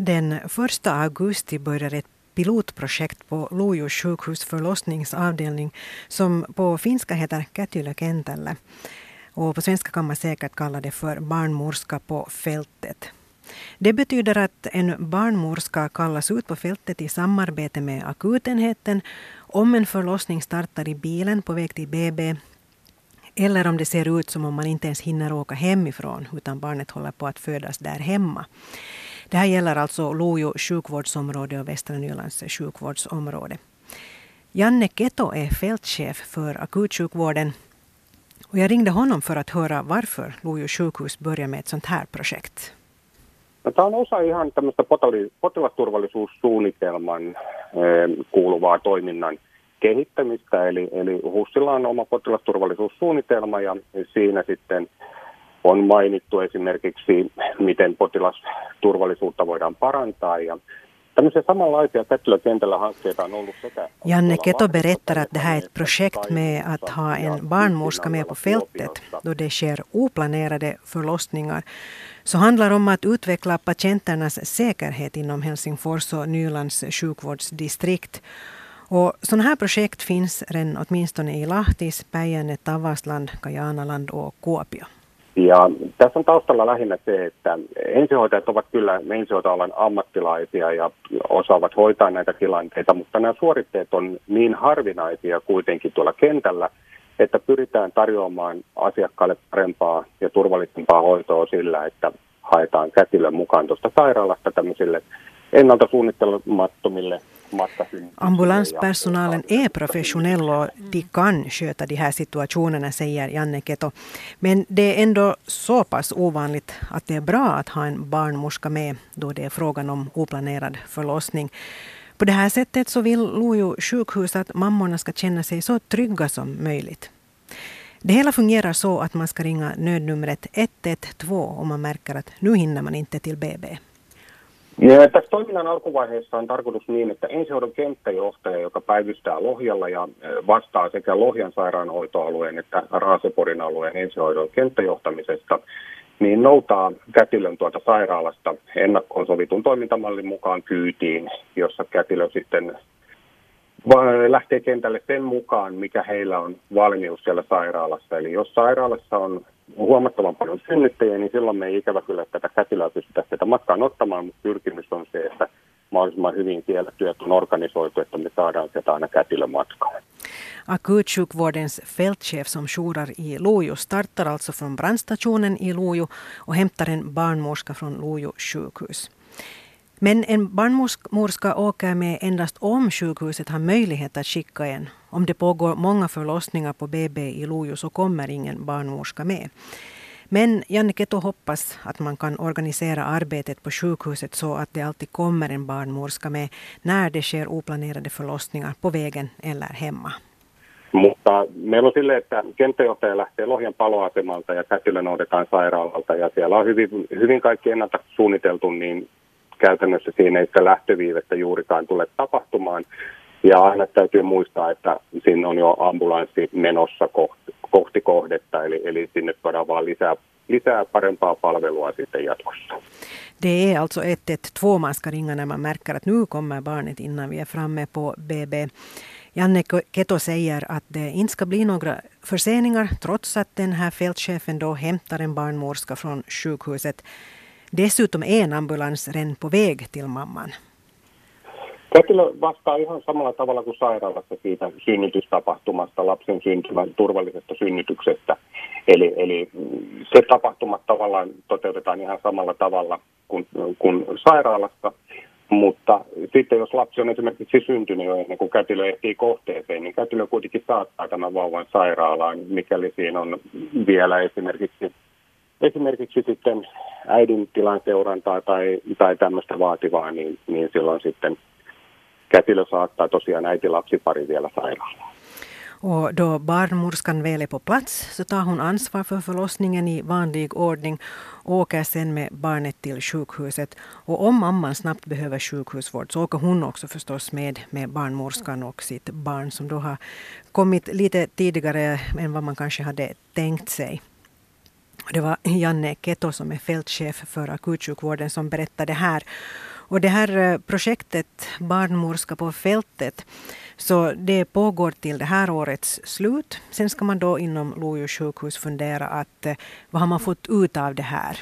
Den 1 augusti börjar ett pilotprojekt på Lojo sjukhus förlossningsavdelning som på finska heter Kätylökentällä. Och på svenska kan man säkert kalla det för barnmorska på fältet. Det betyder att en barnmorska kallas ut på fältet i samarbete med akutenheten om en förlossning startar i bilen på väg till BB eller om det ser ut som om man inte ens hinner åka hemifrån utan barnet håller på att födas där hemma. Det här gäller alltså Lojo sjukvårdsområde och Västra Nylands sjukvårdsområde. Janne Keto är fältchef för akutsjukvården och jag ringde honom för att höra varför Lojo sjukhus börjar med ett sånt här projekt. Tämä on osa ihan tämmöistä potilasturvallisuussuunnitelman eh, kuuluvaa toiminnan kehittämistä. Eli, eli HUSilla on oma potilasturvallisuussuunnitelma ja siinä sitten on mainittu esimerkiksi, miten potilasturvallisuutta voidaan parantaa ja Janne Keto berättar att det här är ett projekt med att ha en barnmorska med på fältet då det sker oplanerade förlossningar. Så handlar om att utveckla patienternas säkerhet inom Helsingfors och Nylands sjukvårdsdistrikt. Och sådana här projekt finns redan åtminstone i Lahtis, Päijänne, Tavasland, Kajanaland och Kuopio. Ja tässä on taustalla lähinnä se, että ensihoitajat ovat kyllä ensihoitajalan ammattilaisia ja osaavat hoitaa näitä tilanteita, mutta nämä suoritteet on niin harvinaisia kuitenkin tuolla kentällä, että pyritään tarjoamaan asiakkaille parempaa ja turvallisempaa hoitoa sillä, että haetaan kätilön mukaan tuosta sairaalasta tämmöisille ennalta suunnittelmattomille Ambulanspersonalen är professionell och de kan sköta de här situationerna, säger Janne Keto. Men det är ändå så pass ovanligt att det är bra att ha en barnmorska med då det är frågan om oplanerad förlossning. På det här sättet så vill Lojo sjukhus att mammorna ska känna sig så trygga som möjligt. Det hela fungerar så att man ska ringa nödnumret 112 om man märker att nu hinner man inte till BB. Ja, tässä toiminnan alkuvaiheessa on tarkoitus niin, että ensihoidon kenttäjohtaja, joka päivystää Lohjalla ja vastaa sekä Lohjan sairaanhoitoalueen että Raaseporin alueen ensihoidon kenttäjohtamisesta, niin noutaa kätilön tuota sairaalasta ennakkoon sovitun toimintamallin mukaan kyytiin, jossa kätilö sitten lähtee kentälle sen mukaan, mikä heillä on valmius siellä sairaalassa. Eli jos sairaalassa on huomattavan paljon synnyttäjiä, niin silloin me ei ikävä kyllä tätä kätilöä pystytä tätä matkaan ottamaan, mutta pyrkimys on se, että mahdollisimman hyvin siellä työt on organisoitu, että me saadaan sieltä aina kätilömatkaan. Akutsjukvårdens fältchef som jourar i Lojo startar alltså från brandstationen i Lojo och hämtar en barnmorska från Lojo sjukhus. Men en barnmorska åker med endast om sjukhuset har möjlighet att skicka en. Om det pågår många förlossningar på BB i Lojo så kommer ingen barnmorska med. Men Janne Keto hoppas att man kan organisera arbetet på sjukhuset så att det alltid kommer en barnmorska med när det sker oplanerade förlossningar på vägen eller hemma. Mutta meillä on silleen, että kenttäjohtaja lähtee Lohjan paloasemalta ja kätilö noudetaan sairaalalta ja siellä on hyvin, hyvin kaikki ennalta suunniteltu, niin käytännössä siinä ei sitä lähtöviivettä juurikaan tule tapahtumaan. Ja aina täytyy muistaa, että siinä on jo ambulanssi menossa kohti, kohti kohdetta, eli, eli sinne tuodaan vaan lisää, lisää parempaa palvelua sitten jatkossa. Det är alltså 112 man ska ringa när man märker att nu kommer barnet innan vi är framme på BB. Janne Keto säger att det inte ska bli några förseningar trots att den här fältchefen då hämtar en barnmorska från sjukhuset. Dessutom är en ambulans redan på väg till mamman. Kätilö vastaa ihan samalla tavalla kuin sairaalassa siitä synnytystapahtumasta, lapsen syntymän turvallisesta synnytyksestä. Eli, eli se tapahtumat tavallaan toteutetaan ihan samalla tavalla kuin, kuin sairaalassa. Mutta sitten jos lapsi on esimerkiksi syntynyt jo ennen kuin kätilö ehtii kohteeseen, niin kätilö kuitenkin saattaa tämän vauvan sairaalaan, mikäli siinä on vielä esimerkiksi esimerkiksi sitten äidin tilan seurantaa tai, tai tämmöistä vaativaa, niin, niin silloin sitten kätilö saattaa tosiaan äiti-lapsipari vielä sairaalaan. Och då barnmorskan väl är på plats så tar hon ansvar för förlossningen i vanlig ordning och åker sen med barnet till sjukhuset. Och om mamman snabbt behöver sjukhusvård så åker hon också förstås med med barnmorskan och sitt barn som då har kommit lite tidigare än vad man kanske hade tänkt sig. Det var Janne Keto som är fältchef för akutsjukvården som berättade här. Och det här eh, projektet Barnmorska på fältet så det pågår till det här årets slut. Sen ska man då inom Lojo sjukhus fundera att eh, vad har man fått ut av det här?